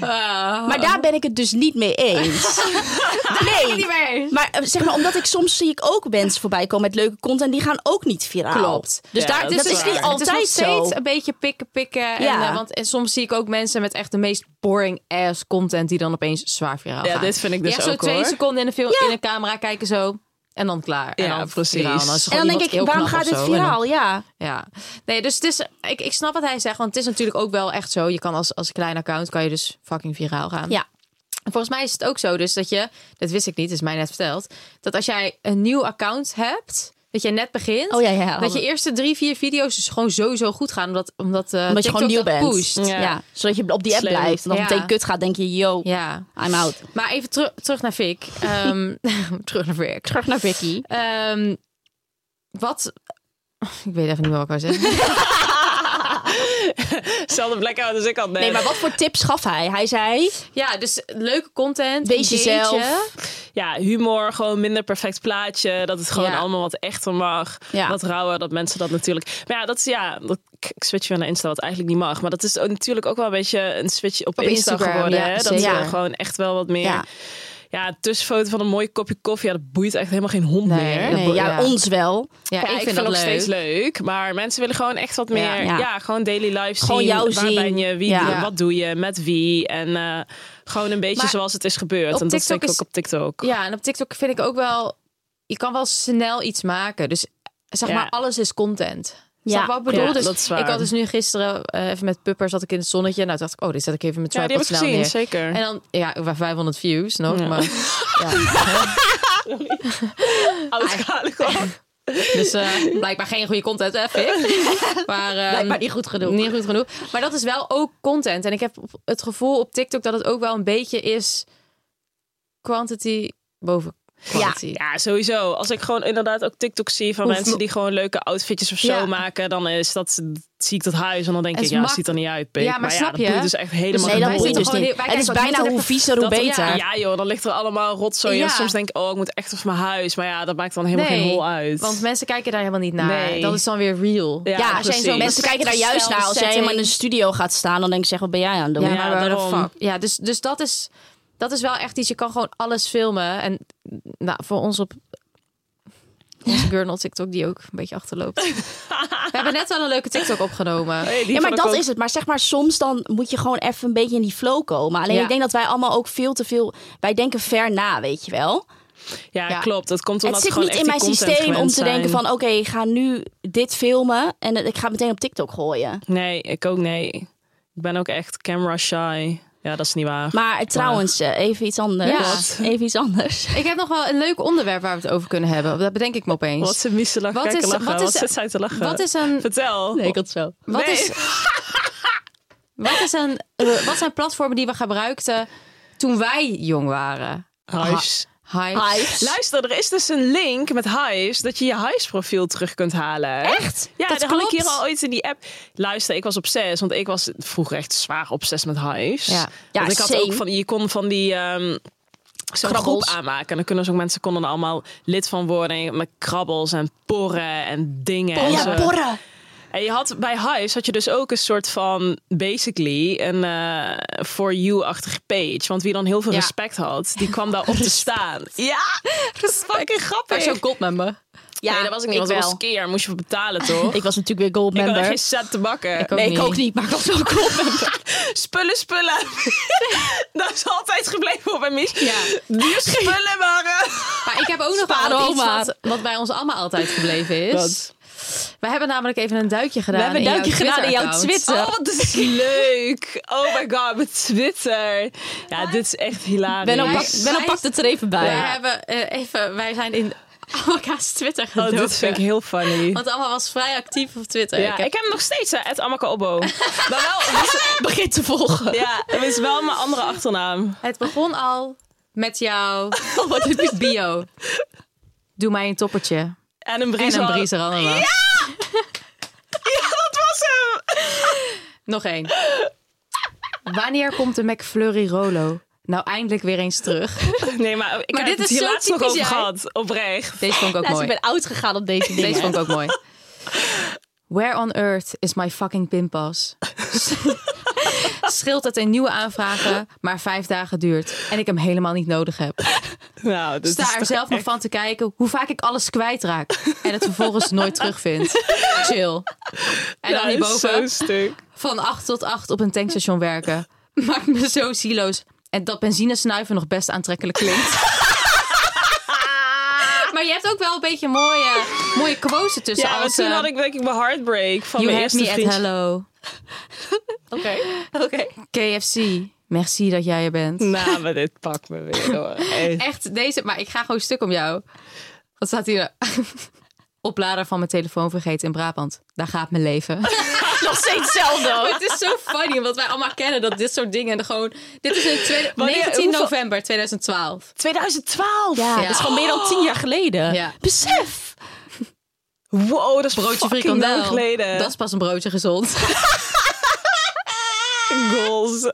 B: Ah.
D: Maar daar ben ik het dus niet mee eens. nee.
B: niet mee eens.
D: Maar eh, zeg maar, omdat ik soms zie ik ook mensen voorbij komen met leuke content, die gaan ook niet viraal.
B: Klopt.
D: Dus
C: Ja,
D: daar,
C: dat
D: dat,
C: is waar.
D: niet
C: Het
B: Het
D: altijd
B: is nog steeds
D: zo.
B: een beetje pikken, pikken. En,
D: Ja.
B: eh, want, en soms zie ik ook mensen met echt de meest boring ass content die dan opeens zwaar viraal
C: Ja,
B: gaan.
C: dit vind ik dus
B: Die echt zo
C: ook,
B: twee
C: hoor.
B: seconden in een, film, in een camera kijken zo. En dan klaar. En
C: Ja,
B: dan
C: precies.
B: viraal. En dan,
D: En denk ik, waarom gaat dit
B: dan-
D: viraal? Ja.
B: Ja, nee, dus het is, ik, ik snap wat hij zegt, want het is natuurlijk ook wel echt zo. Je kan als, als klein account kan je dus fucking viraal gaan.
D: Ja.
B: En volgens mij is het ook zo, dus dat je, dat wist ik niet, is mij net verteld, dat als jij een nieuw account hebt, dat je net begint,
D: Oh ja, ja.
B: dat je eerste drie, vier video's dus gewoon sowieso goed gaan, omdat, omdat, eh,
D: Omdat je gewoon nieuw bent.
B: pusht.
D: Ja.
C: Ja.
D: Zodat je op die app
C: Slim.
D: blijft. En dan
B: Ja.
D: meteen kut gaat, denk je, yo,
B: Ja,
D: I'm out.
B: maar even teru- terug naar Vic. Ehm, terug naar Vic.
D: Terug naar Vicky.
B: Ehm, wat... Ik weet even niet meer wat ik wou zeggen.
C: Zelfde blackout als ik had net.
D: Nee, maar wat voor tips gaf hij? Hij zei,
B: Ja, dus leuke content.
D: Wees jezelf.
C: Ja, humor, gewoon minder perfect plaatje. Dat het gewoon
B: Ja.
C: allemaal wat echter mag.
D: Ja.
C: Wat rauwer, dat mensen dat natuurlijk... Maar ja, dat is ja... Dat, ik switch weer naar Insta, wat eigenlijk niet mag. Maar dat is ook natuurlijk ook wel een beetje een switch op,
B: Op
C: Insta
B: Instagram,
C: geworden. hè? Dat we gewoon echt wel wat meer...
D: ja,
C: een tussenfoto van een mooi kopje koffie. Ja, dat boeit echt helemaal geen hond
B: Nee,
C: meer.
D: nee, ja,
B: ja.
D: ons wel.
B: Ja,
C: Ja,
B: ik,
C: ik,
B: vind dat
C: nog
B: leuk.
C: steeds leuk. Maar mensen willen gewoon echt wat meer...
B: Ja.
C: Ja,
D: Ja.
C: gewoon daily life
D: Gewoon
C: zien.
D: jou
C: Waar
D: zien.
C: ben je? Wie,
D: Ja.
C: Wat doe je? Met wie? En eh, gewoon een beetje
B: Maar
C: zoals het is gebeurd.
B: op
C: En dat
B: TikTok
C: denk ik
B: is-
C: ook op TikTok.
B: Ja, en op TikTok vind ik ook wel... Je kan wel snel iets maken. Dus zeg
C: Ja.
B: maar, alles is content.
D: Ja,
B: wat ik bedoel?
C: ja,
B: dus
C: dat is waar.
B: ik had dus nu gisteren eh, even met puppers zat ik in het zonnetje. Nou, dacht ik, oh, dit zet ik even met
C: Ja,
B: tripod
C: ik
B: snel
C: gezien,
B: neer.
C: zeker.
B: En dan, ja, over 500 views nog.
C: Ja.
B: Maar, ja.
C: Oud.
B: Dus eh, blijkbaar geen goede content, hè? Maar, ehm,
D: Blijkbaar niet goed genoeg.
B: Niet goed genoeg. Maar dat is wel ook content. En ik heb het gevoel op TikTok dat het ook wel een beetje is quantity boven quality.
C: Ja, sowieso. Als ik gewoon inderdaad ook TikTok zie van mensen die gewoon leuke outfitjes of zo
B: Ja.
C: maken, dan is dat, zie ik dat huis en dan denk ik, ja,
B: mak-
C: het ziet er niet uit, pik.
B: Ja, maar snap
C: dat
B: je?
C: dus echt helemaal
D: Nee, dat dus
B: gewoon
D: niet. Het is bijna hoe viezer, hoe
B: dat-
D: beter.
B: ja.
C: Ja joh, dan ligt er allemaal rotzooi.
B: Ja.
C: En soms denk ik, oh, ik moet echt op mijn huis. Maar ja, dat maakt dan helemaal
B: Nee,
C: geen hol uit.
B: Want mensen kijken daar helemaal niet naar.
C: Nee.
B: Dat is dan weer real.
C: Ja,
D: Ja, als jij
C: precies.
D: zo, mensen kijken daar juist naar. Als jij helemaal in een studio gaat staan, dan denk ik, zeg, wat ben jij aan het doen?
B: Ja,
C: Ja,
B: maar fuck? Ja, dus, dus dat, is, dat is wel echt iets. Je kan gewoon alles filmen. En nou, voor ons op onze girl op TikTok, die ook een beetje achterloopt. We hebben net wel een leuke TikTok opgenomen.
C: Hey,
D: Ja, maar dat
C: ook-
D: is het. Maar zeg maar, soms dan moet je gewoon even een beetje in die flow komen. Alleen
B: Ja.
D: ik denk dat wij allemaal ook veel te veel... Wij denken ver na, weet je wel.
C: Ja,
B: Ja.
C: klopt. Dat komt omdat
D: het zit
C: we gewoon
D: niet in mijn systeem om te denken van... Oké, ik ga nu dit filmen en ik ga het meteen op TikTok gooien.
C: Nee, ik ook nee. Ik ben ook echt camera shy. Ja, dat is niet waar.
D: Maar trouwens, eh, even iets anders.
B: Ja.
D: Even iets anders.
B: Ik heb nog wel een leuk onderwerp waar we het over kunnen hebben. Dat bedenk ik me opeens.
C: Wat ze missen
B: Wat
C: Wat
B: is-
C: lachen.
B: wat
C: Wat,
B: is-
C: te lachen?
B: Wat is een...
C: Vertel.
D: Nee, ik had zo.
B: Wat
C: Nee.
B: is... Wat, is een, eh, wat zijn platformen die we gebruikten toen wij jong waren?
C: Huis.
B: Hives.
D: Hives.
C: Luister, er is dus een link met Hives dat je je Hives profiel terug kunt halen.
D: Echt?
C: Ja,
D: Dat
C: had ik hier al ooit in die app. Luister, ik was op zes, want ik was vroeger echt zwaar op zes met Hives.
B: Ja.
D: Ja,
C: ik had ook van, je kon van die ehm zo'n groep aanmaken. En dan kunnen ook mensen konden er allemaal lid van worden En met krabbels en porren en dingen. en
D: Ja,
C: zo.
D: porren.
C: En je had bij Hives had je dus ook een soort van basically een eh for you-achtige page. Want wie dan heel veel
B: Ja.
C: respect had, die kwam daar op te staan. Ja, dat is fucking grappig.
B: Zo'n goldmember.
D: Ja,
C: nee, dat was ik niet, want was
D: wel.
C: keer. Moest je voor betalen, toch?
D: Ik was natuurlijk weer gold
C: Ik had geen cent te bakken.
B: Ik
D: nee,
B: niet.
D: ik ook niet, maar ik was wel gold member.
C: Spullen, spullen. dat is altijd gebleven op mijn mis.
B: Ja.
C: Duur spullen, maar... eh,
B: Maar ik heb ook nog wel iets wat, wat bij ons allemaal altijd gebleven is.
C: Wat?
B: We hebben namelijk even een duikje gedaan.
D: We hebben een
B: in
D: duikje
B: jouw
D: gedaan in jouw. Twitter.
C: Oh, wat is leuk. Oh my god, met Twitter. Ja, dit is echt hilarisch.
D: Benno,
B: Wij-
D: pak, Benno pakt het er even bij.
B: Wij, hebben, eh, even, wij zijn in elkaars Twitter
C: Oh,
B: gedoken.
C: dit vind ik heel funny.
B: Want Alma was vrij actief op Twitter.
C: Ja,
B: Ik heb-
C: ik heb hem nog steeds, hè, het Amaka Obbo. maar wel,
D: Begint te volgen.
C: ja, het is wel mijn andere achternaam.
B: Het begon al met jouw
D: Oh, wat is
B: bio. Doe mij een toppertje.
C: En een bries.
B: En een Bries ananas.
C: Ja, dat was hem.
B: Nog één. Wanneer komt de McFlurry Rolo? Nou, eindelijk weer eens terug.
C: Nee, maar ik
B: Maar
C: heb
B: dit
C: het
B: is
C: hier laatst nog over
B: jij.
C: gehad. Oprecht.
B: Deze vond ik ook
D: Nou,
B: mooi.
D: ik ben oud gegaan op deze dingen.
B: Deze vond ik ook mooi. Where on earth is my fucking pinpas? Scheelt het een nieuwe aanvragen, maar vijf dagen duurt. En ik hem helemaal niet nodig heb.
C: Nou, is
B: Sta er zelf nog
C: echt-
B: van te kijken hoe vaak ik alles kwijtraak. En het vervolgens nooit terugvind. Chill. En dan hierboven
C: stuk.
B: van 8 tot 8 op een tankstation werken. Maakt me zo zieloos. En dat benzine snuiven nog best aantrekkelijk klinkt. maar je hebt ook wel een beetje mooie, mooie quotes ertussen.
C: Ja, toen
B: eh,
C: had ik denk ik mijn heartbreak van
B: You
C: mijn eerste
B: me at
C: vriendje.
B: hello.
D: Oké. Oké.
B: KFC. Merci dat jij er bent.
C: Nou, maar dit pakt me weer hoor. Echt.
B: Echt deze, maar ik ga gewoon stuk om jou. Wat staat hier? Oplader van mijn telefoon vergeten in Brabant. Daar gaat mijn leven.
D: Nog steeds hetzelfde. ook.
B: Het is zo funny, omdat wij allemaal kennen dat dit soort dingen er gewoon... Dit is in tweede-
C: Wanneer-
B: 19
C: hoeveel-
B: november 2012.
C: 2012.
D: Ja, dat is gewoon meer dan tien jaar geleden.
B: Ja.
D: Besef.
C: Wow, dat is
B: Broodje frikandel.
C: geleden.
B: Dat is pas een broodje gezond.
C: Goals.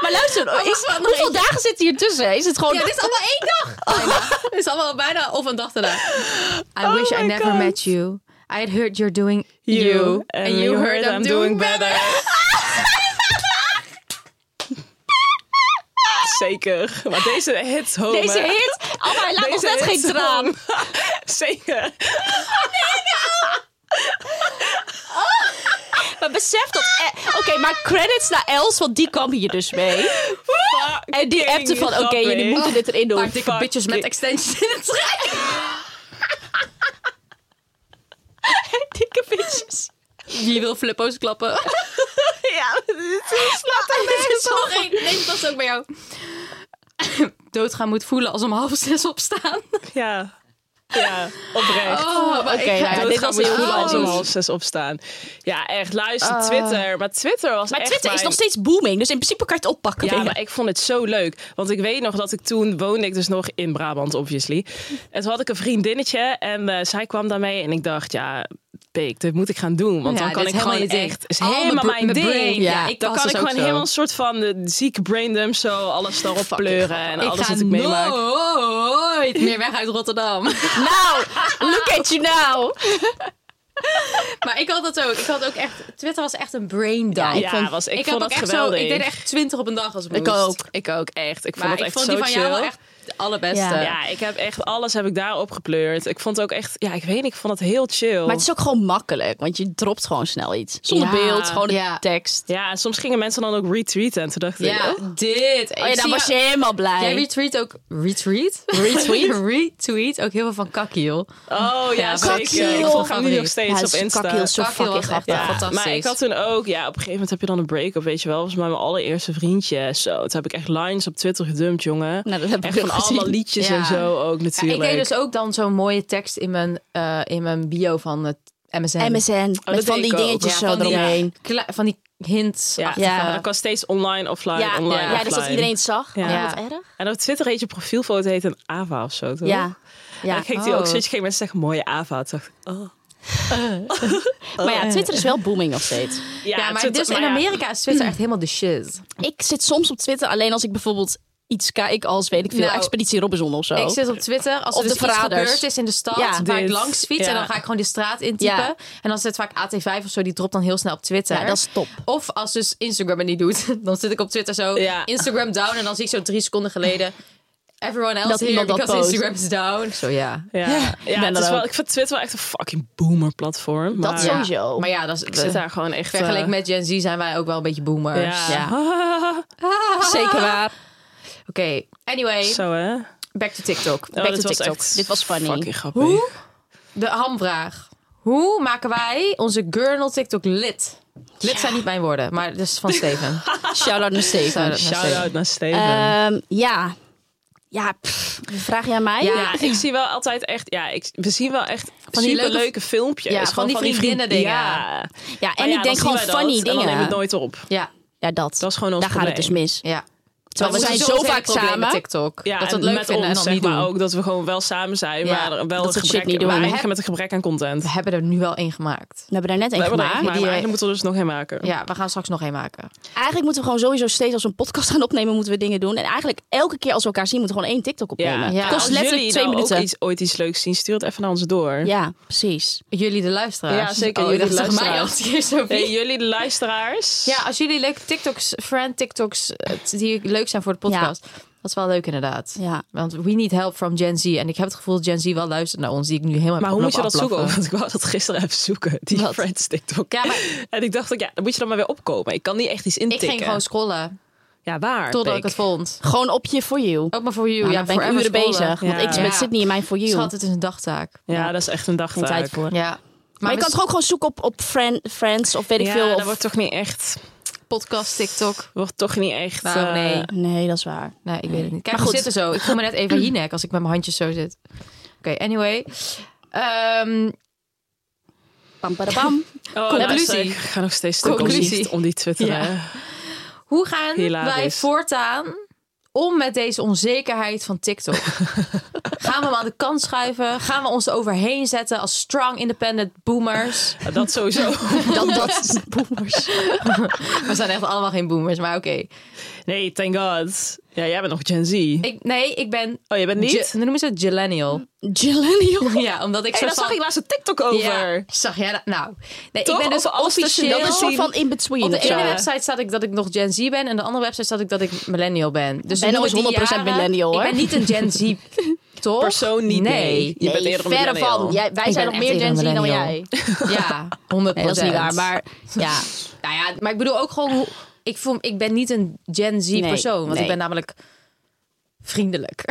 D: Maar luister, is,
B: wat nog
D: hoeveel
B: eentje?
D: dagen zitten hier tussen? Is het gewoon...
B: Ja, dit is allemaal één dag. Bijna. Dit is allemaal bijna of een dag daarna. I wish I never
C: God.
B: met you. I had heard you're doing you.
C: and
B: And you heard I'm doing better.
C: Zeker. Maar deze hits home.
D: Deze hit, oh, hij laat nog
C: Deze
D: net geen traan.
C: Zeker.
D: Maar besef dat... eh, Oké, maar credits naar Els, want die kwam hier dus mee. En die appte van, oké, jullie moeten dit erin doen.
B: Paar dikke bitches met extensions in het trein.
D: dikke bitches.
B: Wie wil flippo's klappen?
C: Ja, dit slaat er
B: Dit is nog één. Deze past ook bij jou. Doodgaan moet voelen als om half zes opstaan.
C: Ja. Ja, oprecht.
B: Oh,
D: Oké, ja,
B: dood
D: dit was heel goed.
C: als zes opstaan. Ja, echt. Luister, Twitter. Maar Twitter was
D: Maar
C: echt
D: Twitter is nog steeds booming, dus in principe kan je het oppakken.
C: Ja, maar ik vond het zo leuk. Want ik weet nog dat ik toen woonde ik dus nog in Brabant, obviously. En toen had ik een vriendinnetje en eh, zij kwam daarmee. En ik dacht, ja, Peek, dit moet ik gaan doen. Want
B: Ja,
C: dan kan ik gewoon echt... is helemaal
B: mijn
C: ding.
B: brain. Ja, ik
C: dan kan ik gewoon
B: zo.
C: helemaal een soort van de zieke braindump zo alles daarop pleuren. En alles wat ik meemaak.
B: nooit meer weg uit Rotterdam.
D: Nou, look at you now.
B: Maar ik had dat ook. Ik had ook echt... Twitter was echt een brain dump.
C: Ja,
D: vond-
C: was, ik,
B: ik
C: vond
B: had ook echt
C: geweldig.
B: zo... Ik deed echt twintig op een dag als
D: Ik
B: moest.
D: ook.
C: Ik ook, echt. Ik vond het
B: ik
C: echt zo
B: van
C: chill.
B: jou wel echt de allerbeste.
D: Ja.
C: Ja, ik heb echt alles heb ik daarop gepleurd. Ik vond het ook echt, ja, ik weet niet, ik vond het heel chill.
D: Maar het is ook gewoon makkelijk, want je dropt gewoon snel iets. Zonder
C: Ja.
D: beeld, gewoon de
B: Ja.
D: tekst.
C: Ja, en soms gingen mensen dan ook retweeten. En toen dacht ik,
B: Ja,
C: oh,
B: dit.
D: Oh ja, dan was je helemaal blij.
B: Jij retweet ook... Retweet?
D: Retweet?
B: retweet ook heel veel van Kakkiel.
C: oh ja, zeker. Ik volg hem nu nog steeds op Insta.
D: Is zo fucking
B: echt fantastisch.
C: maar ik had toen ook, ja, op een gegeven moment heb je dan een break-up, weet je wel. Dat was mijn allereerste vriendje. Zo, toen heb ik echt lines op Twitter gedumpt, jongen.
D: Nou, dat heb ik
C: Echt van
D: gezien.
C: allemaal liedjes
B: Ja.
C: en zo ook
B: Ja, ik
C: natuurlijk.
B: deed dus ook dan zo'n mooie tekst in mijn, eh, in mijn bio van het MSN.
D: MSN, met
C: dat
D: van die
C: ik ook.
D: dingetjes
B: Ja,
D: zo
B: van die-
D: eromheen.
B: Kle- van die hints.
C: ja,
D: Ja.
C: ja. ik was steeds online, offline,
D: Ja,
C: online,
D: ja, dus dat iedereen het zag.
C: Ja.
D: Ja. Wat erg.
C: En op Twitter heet je profielfoto heet een Ava of zo, toch?
D: Ja.
C: En
D: Ja.
C: dan ging die
B: Oh.
C: ook steeds gingen mensen zeggen mooie Ava. Toen dacht ik, oh.
D: Maar ja, Twitter is wel booming nog steeds.
B: Ja, maar
C: Twitter-
B: dus in
C: ja.
B: Amerika is Twitter echt helemaal de shit.
D: Ik zit soms op Twitter alleen als ik bijvoorbeeld iets kijk als, weet ik veel,
B: Nou,
D: Expeditie Robinson of zo.
B: Ik zit op Twitter als
D: Of
B: er
D: de
B: dus iets gebeurd is in de stad
D: Ja.
B: waar ik langs fiets en dan ga ik gewoon de straat intypen.
D: Ja.
B: En dan zit vaak AT5 of zo, die dropt dan heel snel op Twitter.
D: Ja, dat is top.
B: Of als dus Instagram het niet doet, dan zit ik op Twitter zo
C: Ja.
B: Instagram down en dan zie ik zo drie seconden geleden everyone else
D: Dat
B: here because
D: post.
B: Instagram is down. Zo ja.
C: Ja, ja,
D: ben
C: het is wel, ik vind Twitter wel echt een fucking boomer platform. Maar
D: Dat
B: Ja.
D: sowieso.
B: Maar ja, dat is
C: ik zit daar gewoon echt...
B: vergeleken
C: eh,
B: met Gen Z zijn wij ook wel een beetje boomers.
C: Ja.
D: Zeker waar.
B: Oké, anyway,
C: Zo hè?
B: back to TikTok.
C: Oh,
D: Back
C: dit
D: to
C: was
D: TikTok.
C: echt
D: Dit was funny.
C: Fucking grappig.
B: Hoe? De hamvraag. Hoe maken wij onze Gurnal TikTok lid? Lid zijn niet mijn woorden, maar dat is van Steven.
D: Shout-out naar Steven.
B: Shout-out.
C: Naar Steven.
D: Ehm, ja. Ja, pff, vraag je aan mij?
B: Ja.
C: ja, ik zie wel altijd echt... Ja, ik, we zien wel echt
B: Van die leuke-
C: filmpjes.
B: Ja,
C: Gewoon
B: van die
C: vriend-
B: vriendinnen-dingen.
C: Ja.
D: Ja, en ik denk gewoon funny
C: dat En dan
D: dingen.
C: nemen we het nooit op.
B: Ja,
D: Ja, dat.
C: Dat is gewoon ons
D: Daar gaat het dus mis.
B: ja.
D: Terwijl we zijn zo vaak
B: het
D: samen.
B: met TikTok.
C: Ja,
B: dat we het leuk
C: met
B: vinden
C: ons,
B: en dan
C: zeg
B: niet
C: maar
B: doen.
C: ook dat we gewoon wel samen zijn,
B: Ja,
C: maar wel
D: shit
C: gebrek,
D: niet doen.
C: maar
D: We
C: met een gebrek aan content.
B: We hebben er nu wel één gemaakt.
D: We hebben er net gemaakt.
C: één gemaakt,
B: die-
C: maar eigenlijk moeten we er dus nog een maken.
B: Ja, we gaan straks nog één maken.
D: Eigenlijk moeten we gewoon sowieso steeds als we een podcast gaan opnemen, moeten we dingen doen. En eigenlijk elke keer als we elkaar zien, moeten we gewoon één TikTok opnemen.
B: Ja.
D: Het kost
C: als
D: letterlijk
C: jullie
D: twee
C: nou
D: minuten.
C: ook iets, ooit iets leuks zien, stuur het even naar ons door.
D: Ja, precies.
B: Jullie de luisteraars.
C: Ja, zeker,
B: Oh,
C: jullie de luisteraars. jullie de luisteraars.
B: Ja, als jullie leuke TikToks, friend TikToks, eh, die leuk zijn voor de podcast. Dat is wel leuk inderdaad.
D: Ja.
B: Want we need help from Gen Z. En ik heb het gevoel dat Gen Z wel luistert naar ons, die ik nu helemaal
C: Maar hoe moet je dat zoeken? Want ik wou dat gisteren even zoeken, die
B: Wat?
C: Friends TikTok.
B: Ja, maar
C: En ik dacht ook, ja, dan moet je dan maar weer opkomen. Ik kan niet echt iets
B: ik
C: intikken.
B: ging gewoon scrollen.
C: Ja, waar?
B: Totdat ik het vond.
D: Gewoon op je For You.
B: Ook maar voor you.
D: Nou,
B: ja,
D: ben ik uren
B: scrollen.
D: bezig. Want
C: Ja.
D: ik zit
B: Ja.
D: zit niet in mijn For You.
B: Schat, het is een dagtaak.
C: Ja, dat is echt een
D: Geen
C: dagtaak.
D: tijd voor.
B: Ja.
D: Maar je kan toch ook gewoon zoeken op, op friend, Friends of weet ik
C: ja,
D: veel.
C: dat
D: Of...
C: wordt toch niet echt...
B: podcast, TikTok.
C: Wordt toch niet echt...
B: Nou,
C: eh,
B: nee.
D: Nee, dat is waar.
B: Nee, ik weet het niet. Kijk,
D: Maar goed.
B: zitten zo. Ik voel me net Eva Jinek als ik met mijn handjes zo zit. Oké, anyway. Ehm,
D: Pam, padabam.
C: Oh,
B: Conclusie.
C: Ik ga nog steeds stuk
B: Conclusie.
C: om, om die twitteren.
B: Ja. hoe gaan
C: Hilarisch.
B: wij voortaan om met deze onzekerheid van TikTok? gaan we hem aan de kant schuiven? Gaan we ons er overheen zetten als strong independent boomers?
C: Ja, Dat sowieso.
D: Dat, dat, boomers.
B: We zijn echt allemaal geen boomers, maar oké.
C: Nee, thank god. Ja, jij bent nog Gen Z.
B: Ik, nee, ik ben...
C: Oh, je bent niet?
B: Hoe noemen ze het? Millennial.
D: Millennial.
B: Ja, omdat ik
C: Hey,
B: zo
C: daar
B: van...
C: zag ik laatst een TikTok over.
B: Ja, zag jij dat? Nou, nee,
C: Toch?
B: ik ben dus
C: officieel-.
D: Dat is een soort van in-between.
B: Op de ene website staat ik dat ik nog Gen Z ben en de andere website staat ik dat ik millennial ben. Dus
D: Ben
B: die
D: 100%
B: jaren.
D: millennial, hoor.
B: Ik ben niet een Gen Z, toch?
C: Persoon niet, nee.
B: Nee.
C: Je bent eerder
D: verre van. Jij, wij
B: Ik
D: zijn nog meer Gen Z dan jij.
B: Ja, 100
D: Nee, dat is niet waar. Maar ja,
B: Nou ja, maar ik bedoel ook gewoon... Ik, voel, ik ben niet een Gen Z
D: Nee,
B: persoon. Want
D: nee.
B: ik ben namelijk vriendelijk.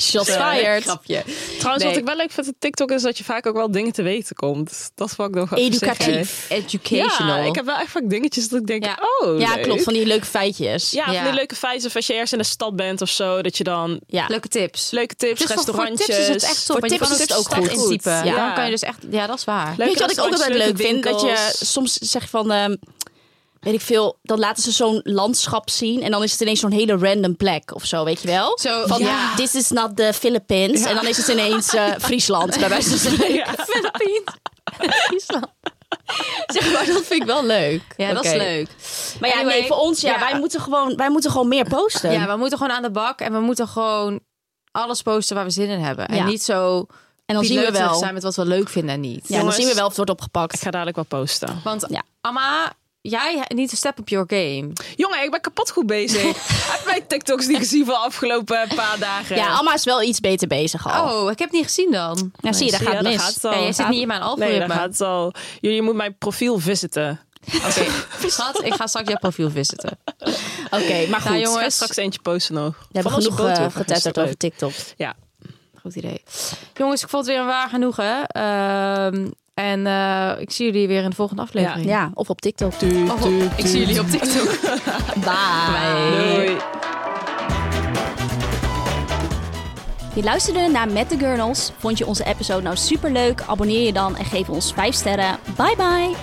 D: shots
C: Zo,
D: fired.
B: Grapje.
C: Trouwens,
B: Nee.
C: wat ik wel leuk vind aan TikTok is dat je vaak ook wel dingen te weten komt. Dat vond ik nog.
D: Educatief.
B: Educational.
C: Ja, ik heb wel echt vaak dingetjes dat ik denk,
B: Ja.
C: oh
D: Ja,
C: leuk.
D: klopt. Van die leuke feitjes.
C: Ja, van die leuke feiten. Of als je ergens in de stad bent of zo, dat je dan
D: Ja.
B: Leuke tips.
C: leuke tips,
B: Dus voor- voor
C: restaurantjes.
B: tips is het echt top.
D: Voor tips is het ook goed. Ja.
B: Ja. Dan kan je dus echt... Ja, dat is waar.
C: Leuke
D: Weet je wat ik ook altijd
C: restaurantjes,
D: leuk vind? Dat je soms zeg je van, ehm, weet ik veel, dan laten ze zo'n landschap zien en dan is het ineens zo'n hele random plek of zo, weet je wel?
B: Zo,
D: van,
B: ja.
D: this is not the Philippines. En dan is het ineens eh, Friesland, bij wijze van spreken.
B: Friesland.
D: Zeg maar, dat vind ik wel leuk.
B: Ja, dat is leuk.
D: Maar ja,
B: Anyway,
D: nee, voor ons, ja,
B: ja.
D: Wij, moeten gewoon, wij moeten gewoon meer posten.
B: Ja, we moeten gewoon aan de bak en we moeten gewoon alles posten waar we zin in hebben.
D: Ja.
B: En niet zo
D: en dan zien we wel.
B: zijn met wat we leuk vinden en niet.
D: Ja, dan zien we wel of het wordt
C: Ik
D: opgepakt.
C: ga dadelijk wel posten.
B: Want
D: Ja.
B: Amma, jij niet to step up your game.
C: Jongen, ik ben kapot goed bezig. Heb mijn TikToks niet gezien van de afgelopen paar dagen?
D: Ja, Alma is wel iets beter bezig al.
B: Oh, ik heb het niet gezien dan.
D: ja, zie je, daar gaat
C: je,
D: mis.
C: daar gaat het al.
B: Ja, jij zit niet in mijn
C: Nee,
B: algoritme.
C: daar gaat het al. Jullie moeten mijn profiel visiten.
B: Oké, schat, ik ga straks jouw profiel visiten.
D: Oké, maar goed.
B: Nou,
C: Ik ga
B: jongens.
C: straks eentje posten nog.
D: We hebben genoeg
C: foto.
D: uh, getetterd over TikTok.
C: Ja.
B: Goed idee. Jongens, ik vond het weer een waar genoegen. Ehm, en eh, ik zie jullie weer in de volgende aflevering.
D: Ja, of op TikTok.
B: Of op- ik zie jullie op TikTok.
D: Bye.
C: Doei.
D: Je luisterde naar Met de Gurnals. Vond je onze episode nou superleuk? Abonneer je dan en geef ons 5 sterren. Bye bye!